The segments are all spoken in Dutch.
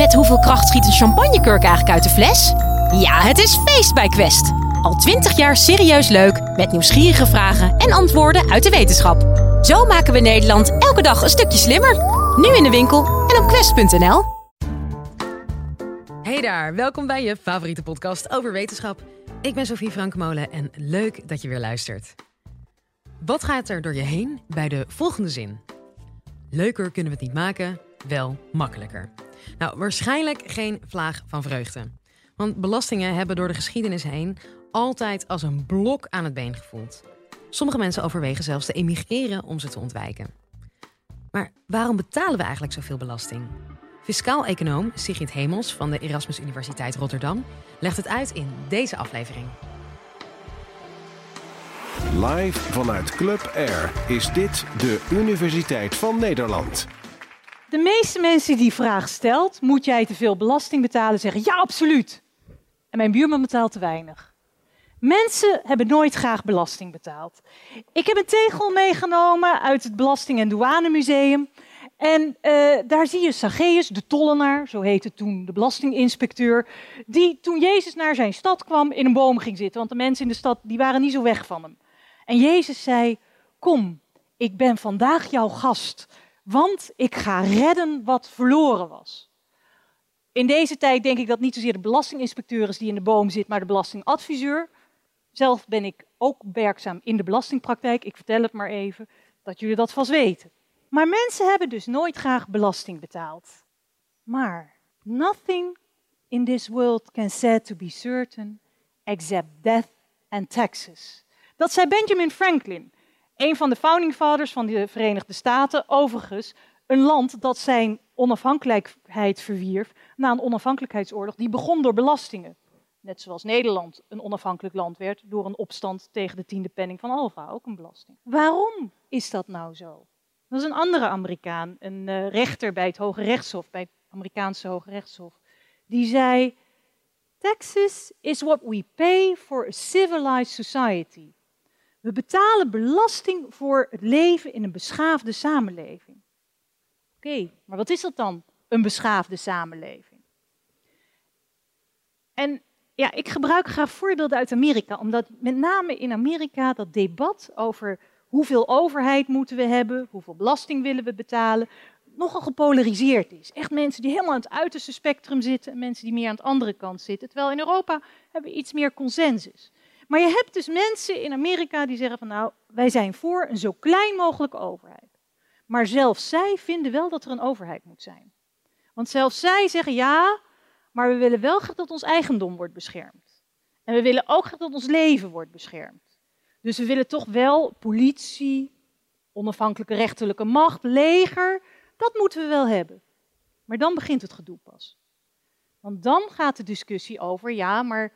Met hoeveel kracht schiet een champagnekurk eigenlijk uit de fles? Ja, het is feest bij Quest. Al twintig jaar serieus leuk, met nieuwsgierige vragen en antwoorden uit de wetenschap. Zo maken we Nederland elke dag een stukje slimmer. Nu in de winkel en op quest.nl. Hey daar, welkom bij je favoriete podcast over wetenschap. Ik ben Sophie Frankmolen en leuk dat je weer luistert. Wat gaat er door je heen bij de volgende zin? Leuker kunnen we het niet maken, wel makkelijker. Nou, waarschijnlijk geen vlaag van vreugde. Want belastingen hebben door de geschiedenis heen altijd als een blok aan het been gevoeld. Sommige mensen overwegen zelfs te emigreren om ze te ontwijken. Maar waarom betalen we eigenlijk zoveel belasting? Fiscaal-econoom Sigrid Hemels van de Erasmus Universiteit Rotterdam legt het uit in deze aflevering. Live vanuit Club Air is dit de Universiteit van Nederland. De meeste mensen die vraag stelt, moet jij te veel belasting betalen, zeggen ja, absoluut. En mijn buurman betaalt te weinig. Mensen hebben nooit graag belasting betaald. Ik heb een tegel meegenomen uit het Belasting- en Douanemuseum. En uh, daar zie je Zacchaeus, de tollenaar, zo heette toen de belastinginspecteur, die toen Jezus naar zijn stad kwam in een boom ging zitten. Want de mensen in de stad die waren niet zo weg van hem. En Jezus zei, kom, ik ben vandaag jouw gast, want ik ga redden wat verloren was. In deze tijd denk ik dat niet zozeer de belastinginspecteur is die in de boom zit, maar de belastingadviseur. Zelf ben ik ook werkzaam in de belastingpraktijk. Ik vertel het maar even, dat jullie dat vast weten. Maar mensen hebben dus nooit graag belasting betaald. Maar nothing in this world can said to be certain except death and taxes. Dat zei Benjamin Franklin, een van de founding fathers van de Verenigde Staten. Overigens, een land dat zijn onafhankelijkheid verwierf na een onafhankelijkheidsoorlog die begon door belastingen. Net zoals Nederland een onafhankelijk land werd door een opstand tegen de tiende penning van Alva, ook een belasting. Waarom is dat nou zo? Dat is een andere Amerikaan, een uh, rechter bij het Hoge Rechtshof, bij het Amerikaanse Hoge Rechtshof. Die zei: Taxes is what we pay for a civilized society. We betalen belasting voor het leven in een beschaafde samenleving. Oké, maar wat is dat dan, een beschaafde samenleving? En ja, ik gebruik graag voorbeelden uit Amerika, omdat met name in Amerika dat debat over hoeveel overheid moeten we hebben, hoeveel belasting willen we betalen, nogal gepolariseerd is. Echt mensen die helemaal aan het uiterste spectrum zitten en mensen die meer aan de andere kant zitten. Terwijl in Europa hebben we iets meer consensus. Maar je hebt dus mensen in Amerika die zeggen van nou, wij zijn voor een zo klein mogelijke overheid. Maar zelfs zij vinden wel dat er een overheid moet zijn. Want zelfs zij zeggen ja, maar we willen wel graag dat ons eigendom wordt beschermd. En we willen ook graag dat ons leven wordt beschermd. Dus we willen toch wel politie, onafhankelijke rechterlijke macht, leger, dat moeten we wel hebben. Maar dan begint het gedoe pas. Want dan gaat de discussie over, ja, maar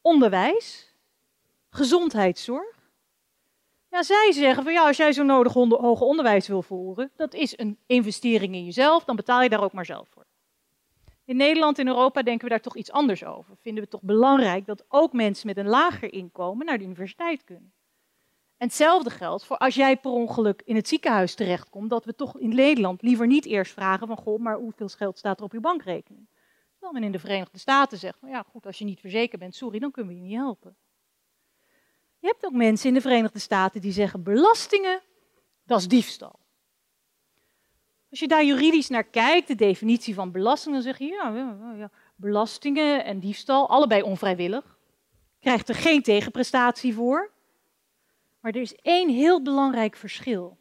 onderwijs, gezondheidszorg. Ja, zij zeggen van ja, als jij zo nodig hoger onderwijs wil voeren, dat is een investering in jezelf, dan betaal je daar ook maar zelf voor. In Nederland en Europa denken we daar toch iets anders over. Vinden we het toch belangrijk dat ook mensen met een lager inkomen naar de universiteit kunnen. En hetzelfde geldt voor als jij per ongeluk in het ziekenhuis terechtkomt, dat we toch in Nederland liever niet eerst vragen van goh, maar hoeveel geld staat er op je bankrekening? Terwijl men in de Verenigde Staten zegt van ja goed, als je niet verzekerd bent, sorry, dan kunnen we je niet helpen. Je hebt ook mensen in de Verenigde Staten die zeggen belastingen, dat is diefstal. Als je daar juridisch naar kijkt, de definitie van belasting, dan zeg je ja, ja belastingen en diefstal, allebei onvrijwillig. Krijgt er geen tegenprestatie voor. Maar er is één heel belangrijk verschil.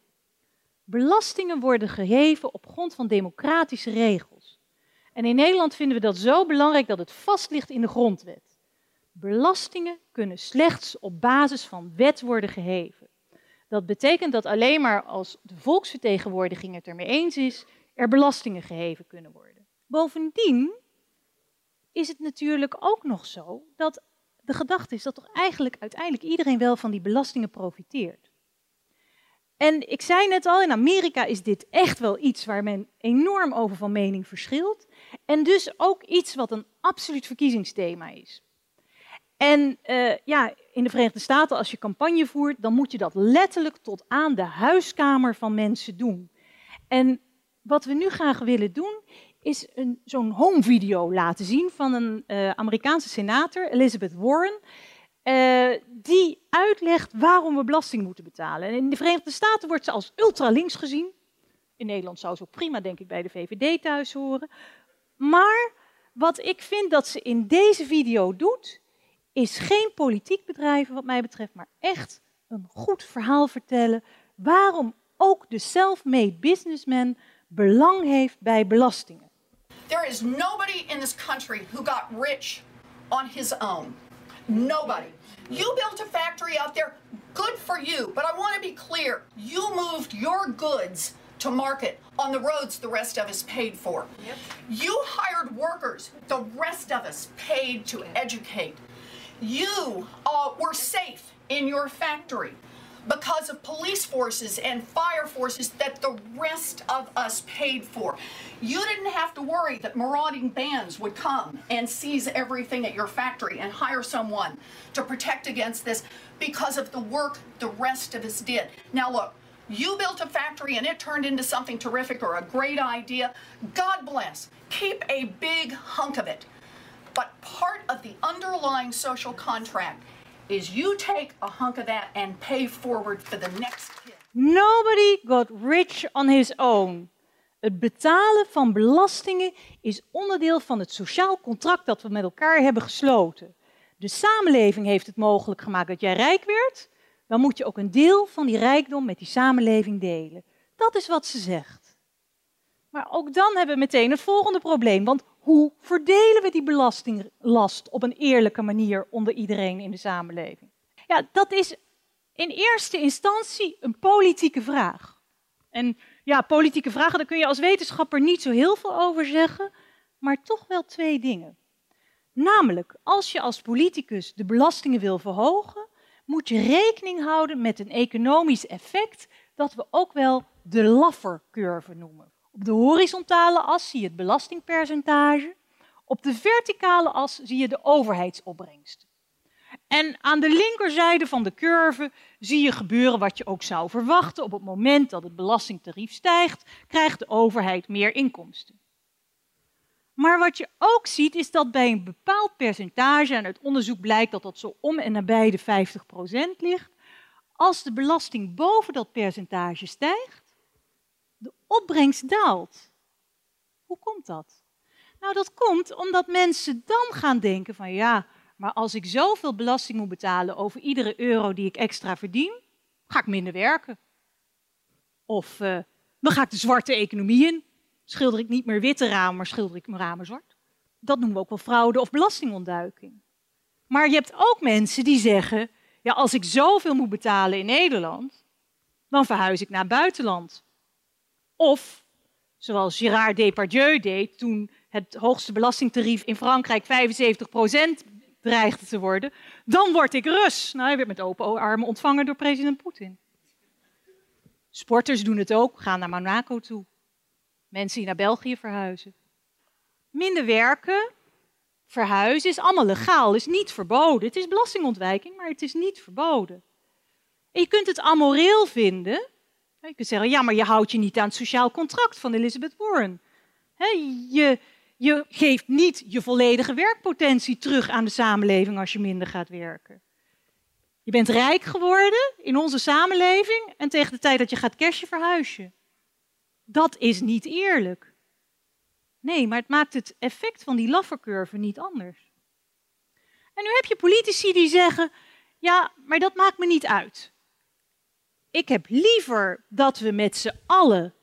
Belastingen worden geheven op grond van democratische regels. En in Nederland vinden we dat zo belangrijk dat het vast ligt in de grondwet. Belastingen kunnen slechts op basis van wet worden geheven. Dat betekent dat alleen maar als de volksvertegenwoordiging het ermee eens is, er belastingen geheven kunnen worden. Bovendien is het natuurlijk ook nog zo dat de gedachte is dat toch eigenlijk uiteindelijk iedereen wel van die belastingen profiteert. En ik zei net al, in Amerika is dit echt wel iets waar men enorm over van mening verschilt. En dus ook iets wat een absoluut verkiezingsthema is. En uh, ja, in de Verenigde Staten, als je campagne voert, dan moet je dat letterlijk tot aan de huiskamer van mensen doen. En wat we nu graag willen doen, is zo'n home video laten zien van een uh, Amerikaanse senator, Elizabeth Warren, uh, die uitlegt waarom we belasting moeten betalen. En in de Verenigde Staten wordt ze als ultralinks gezien. In Nederland zou ze ook prima, denk ik, bij de VVD thuis horen. Maar wat ik vind dat ze in deze video doet, is geen politiek bedrijven wat mij betreft, maar echt een goed verhaal vertellen waarom ook de self-made businessman belang heeft bij belastingen. There is nobody in this country who got rich on his own. Nobody. You built a factory out there, good for you, but I want to be clear. You moved your goods to market on the roads the rest of us paid for. Yep. You hired workers, the rest of us paid to educate. You uh, were safe in your factory because of police forces and fire forces that the rest of us paid for. You didn't have to worry that marauding bands would come and seize everything at your factory and hire someone to protect against this because of the work the rest of us did. Now, look, you built a factory and it turned into something terrific or a great idea. God bless. Keep a big hunk of it. But part of the underlying social contract is you take a hunk of that and pay forward for the next kid. Nobody got rich on his own. Het betalen van belastingen is onderdeel van het sociaal contract dat we met elkaar hebben gesloten. De samenleving heeft het mogelijk gemaakt dat jij rijk werd. Dan moet je ook een deel van die rijkdom met die samenleving delen. Dat is wat ze zegt. Maar ook dan hebben we meteen het volgende probleem. Want hoe verdelen we die belastinglast op een eerlijke manier onder iedereen in de samenleving? Ja, dat is in eerste instantie een politieke vraag. En ja, politieke vragen, daar kun je als wetenschapper niet zo heel veel over zeggen, maar toch wel twee dingen. Namelijk, als je als politicus de belastingen wil verhogen, moet je rekening houden met een economisch effect dat we ook wel de Laffer-curve noemen. Op de horizontale as zie je het belastingpercentage. Op de verticale as zie je de overheidsopbrengst. En aan de linkerzijde van de curve zie je gebeuren wat je ook zou verwachten. Op het moment dat het belastingtarief stijgt, krijgt de overheid meer inkomsten. Maar wat je ook ziet is dat bij een bepaald percentage, en uit onderzoek blijkt dat dat zo om en nabij de 50% ligt, als de belasting boven dat percentage stijgt, opbrengst daalt. Hoe komt dat? Nou, dat komt omdat mensen dan gaan denken van ja, maar als ik zoveel belasting moet betalen over iedere euro die ik extra verdien, ga ik minder werken. Of uh, dan ga ik de zwarte economie in. Schilder ik niet meer witte ramen, maar schilder ik mijn ramen zwart. Dat noemen we ook wel fraude of belastingontduiking. Maar je hebt ook mensen die zeggen, ja, als ik zoveel moet betalen in Nederland, dan verhuis ik naar het buitenland. Of, zoals Gérard Depardieu deed toen het hoogste belastingtarief in Frankrijk 75% dreigde te worden, dan word ik Rus. Nou, hij werd met open armen ontvangen door president Poetin. Sporters doen het ook, gaan naar Monaco toe. Mensen die naar België verhuizen. Minder werken, verhuizen is allemaal legaal, is niet verboden. Het is belastingontwijking, maar het is niet verboden. En je kunt het amoreel vinden, je kunt zeggen, ja, maar je houdt je niet aan het sociaal contract van Elizabeth Warren. je, je geeft niet je volledige werkpotentie terug aan de samenleving als je minder gaat werken. Je bent rijk geworden in onze samenleving en tegen de tijd dat je gaat cashen verhuis je. Dat is niet eerlijk. Nee, maar het maakt het effect van die laffercurve niet anders. En nu heb je politici die zeggen, ja, maar dat maakt me niet uit ik heb liever dat we met z'n allen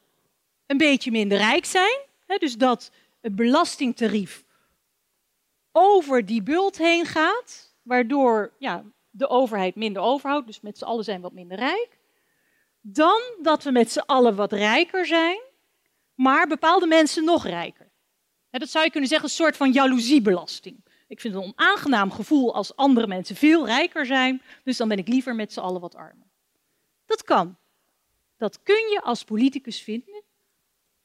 een beetje minder rijk zijn. Hè, dus dat het belastingtarief over die bult heen gaat, waardoor ja, de overheid minder overhoudt, dus met z'n allen zijn wat minder rijk. Dan dat we met z'n allen wat rijker zijn, maar bepaalde mensen nog rijker. dat zou je kunnen zeggen, een soort van jaloeziebelasting. Ik vind het een onaangenaam gevoel als andere mensen veel rijker zijn, dus dan ben ik liever met z'n allen wat armer. Dat kan. Dat kun je als politicus vinden.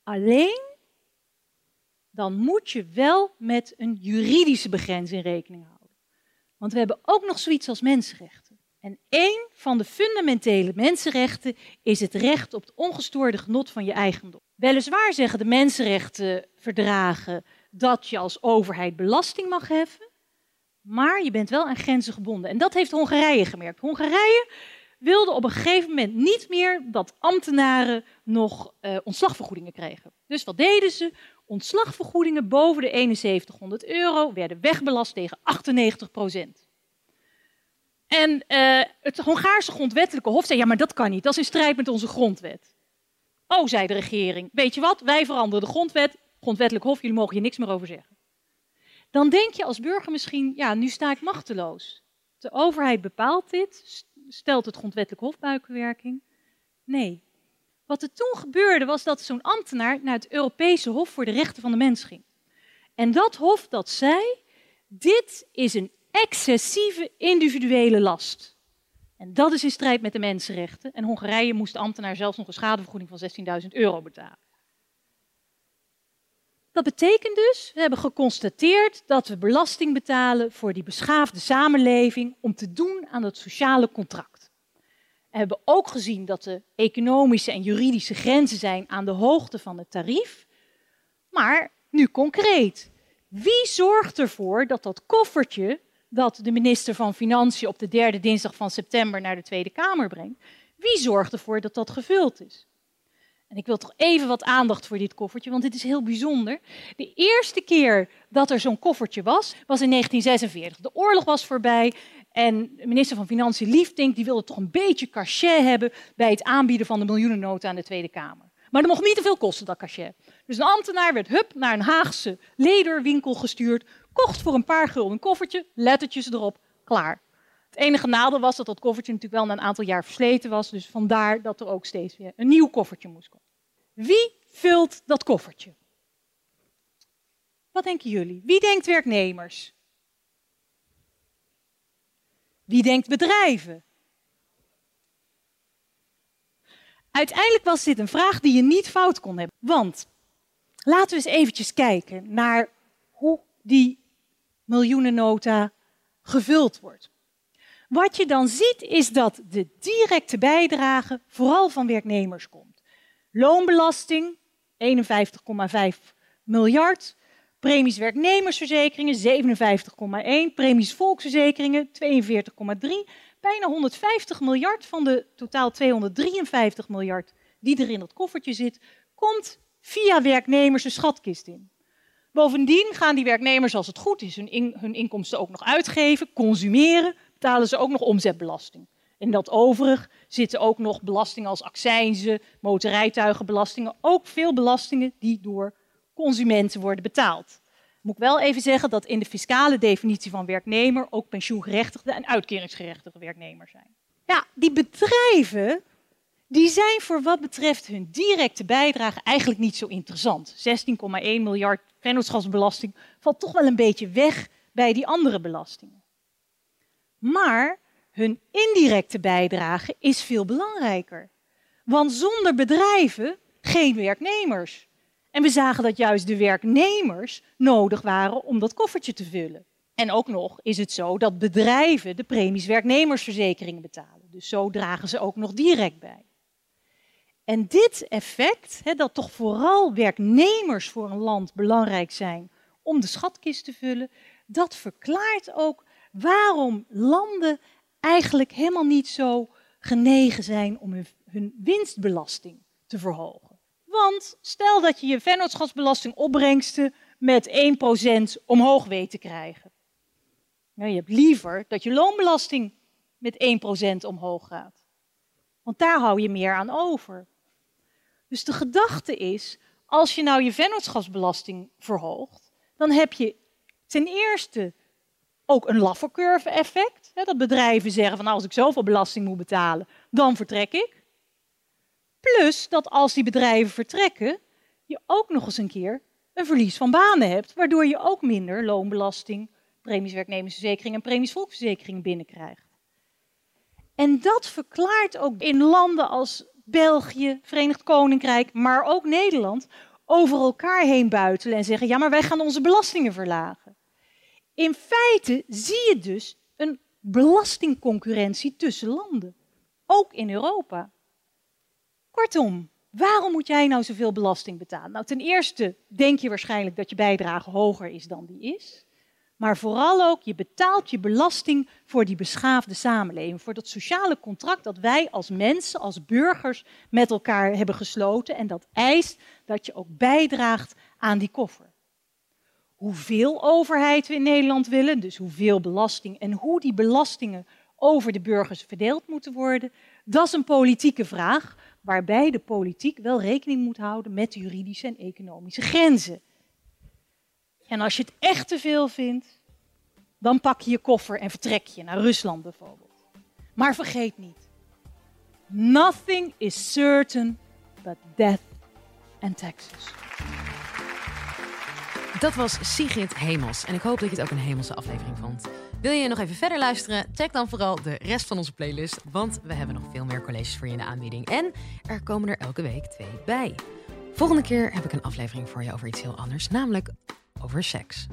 Alleen dan moet je wel met een juridische begrenzing rekening houden. Want we hebben ook nog zoiets als mensenrechten. En één van de fundamentele mensenrechten is het recht op het ongestoorde genot van je eigendom. Weliswaar zeggen de mensenrechtenverdragen dat je als overheid belasting mag heffen, maar je bent wel aan grenzen gebonden. En dat heeft Hongarije gemerkt. Hongarije wilde op een gegeven moment niet meer dat ambtenaren nog uh, ontslagvergoedingen kregen. Dus wat deden ze? Ontslagvergoedingen boven de 7100 euro werden wegbelast tegen 98 procent. En uh, het Hongaarse grondwettelijke hof zei, ja, maar dat kan niet, dat is in strijd met onze grondwet. Oh, zei de regering, weet je wat, wij veranderen de grondwet, grondwettelijk hof, jullie mogen hier niks meer over zeggen. Dan denk je als burger misschien, ja, nu sta ik machteloos. De overheid bepaalt dit, stelt het grondwettelijk hof buikenwerking. Nee. Wat er toen gebeurde was dat zo'n ambtenaar naar het Europese Hof voor de Rechten van de Mens ging. En dat hof dat zei, dit is een excessieve individuele last. En dat is in strijd met de mensenrechten. En Hongarije moest de ambtenaar zelfs nog een schadevergoeding van 16.000 euro betalen. Dat betekent dus, we hebben geconstateerd dat we belasting betalen voor die beschaafde samenleving om te doen aan dat sociale contract. We hebben ook gezien dat er economische en juridische grenzen zijn aan de hoogte van het tarief. Maar nu concreet. Wie zorgt ervoor dat dat koffertje dat de minister van Financiën op de derde dinsdag van september naar de Tweede Kamer brengt, wie zorgt ervoor dat dat gevuld is? En ik wil toch even wat aandacht voor dit koffertje, want dit is heel bijzonder. De eerste keer dat er zo'n koffertje was, was in 1946. De oorlog was voorbij en minister van Financiën Liefdink die wilde toch een beetje cachet hebben bij het aanbieden van de miljoenennota aan de Tweede Kamer. Maar dat mocht niet te veel kosten, dat cachet. Dus een ambtenaar werd hup naar een Haagse lederwinkel gestuurd, kocht voor een paar gulden een koffertje, lettertjes erop, klaar. Het enige nadeel was dat dat koffertje natuurlijk wel na een aantal jaar versleten was, dus vandaar dat er ook steeds weer een nieuw koffertje moest komen. Wie vult dat koffertje? Wat denken jullie? Wie denkt werknemers? Wie denkt bedrijven? Uiteindelijk was dit een vraag die je niet fout kon hebben. Want laten we eens eventjes kijken naar hoe die miljoenennota gevuld wordt. Wat je dan ziet is dat de directe bijdrage vooral van werknemers komt. Loonbelasting 51,5 miljard, premies werknemersverzekeringen 57,1, premies volksverzekeringen 42,3 bijna 150 miljard van de totaal 253 miljard die er in dat koffertje zit, komt via werknemers de schatkist in. Bovendien gaan die werknemers, als het goed is, hun, hun inkomsten ook nog uitgeven, consumeren, betalen ze ook nog omzetbelasting. En dat overig zitten ook nog belastingen als accijnzen, motorrijtuigenbelastingen, ook veel belastingen die door consumenten worden betaald. Moet ik wel even zeggen dat in de fiscale definitie van werknemer ook pensioengerechtigde en uitkeringsgerechtigde werknemers zijn. Ja, die bedrijven die zijn voor wat betreft hun directe bijdrage eigenlijk niet zo interessant. 16,1 miljard vennootschapsbelasting valt toch wel een beetje weg bij die andere belastingen. Maar hun indirecte bijdrage is veel belangrijker. Want zonder bedrijven geen werknemers. En we zagen dat juist de werknemers nodig waren om dat koffertje te vullen. En ook nog is het zo dat bedrijven de premies werknemersverzekeringen betalen. Dus zo dragen ze ook nog direct bij. En dit effect, dat toch vooral werknemers voor een land belangrijk zijn om de schatkist te vullen, dat verklaart ook waarom landen eigenlijk helemaal niet zo genegen zijn om hun, winstbelasting te verhogen. Want stel dat je je vennootschapsbelastingopbrengsten met 1% omhoog weet te krijgen. Nou, je hebt liever dat je loonbelasting met 1% omhoog gaat. Want daar hou je meer aan over. Dus de gedachte is, als je nou je vennootschapsbelasting verhoogt, dan heb je ten eerste ook een Laffer effect. Dat bedrijven zeggen van nou, als ik zoveel belasting moet betalen, dan vertrek ik. Plus dat als die bedrijven vertrekken, je ook nog eens een keer een verlies van banen hebt, waardoor je ook minder loonbelasting, premies werknemersverzekering en premies volksverzekering binnenkrijgt. En dat verklaart ook in landen als België, Verenigd Koninkrijk, maar ook Nederland, over elkaar heen buitelen en zeggen: ja, maar wij gaan onze belastingen verlagen. In feite zie je dus een belastingconcurrentie tussen landen. Ook in Europa. Kortom, waarom moet jij nou zoveel belasting betalen? Nou, ten eerste denk je waarschijnlijk dat je bijdrage hoger is dan die is. Maar vooral ook, je betaalt je belasting voor die beschaafde samenleving. Voor dat sociale contract dat wij als mensen, als burgers met elkaar hebben gesloten. En dat eist dat je ook bijdraagt aan die koffer. Hoeveel overheid we in Nederland willen, dus hoeveel belasting en hoe die belastingen over de burgers verdeeld moeten worden, dat is een politieke vraag waarbij de politiek wel rekening moet houden met juridische en economische grenzen. En als je het echt te veel vindt, dan pak je je koffer en vertrek je naar Rusland bijvoorbeeld. Maar vergeet niet, nothing is certain but death and taxes. Dat was Sigrid Hemels. En ik hoop dat je het ook een hemelse aflevering vond. Wil je nog even verder luisteren? Check dan vooral de rest van onze playlist. Want we hebben nog veel meer colleges voor je in de aanbieding. En er komen er elke week twee bij. Volgende keer heb ik een aflevering voor je over iets heel anders. Namelijk over seks.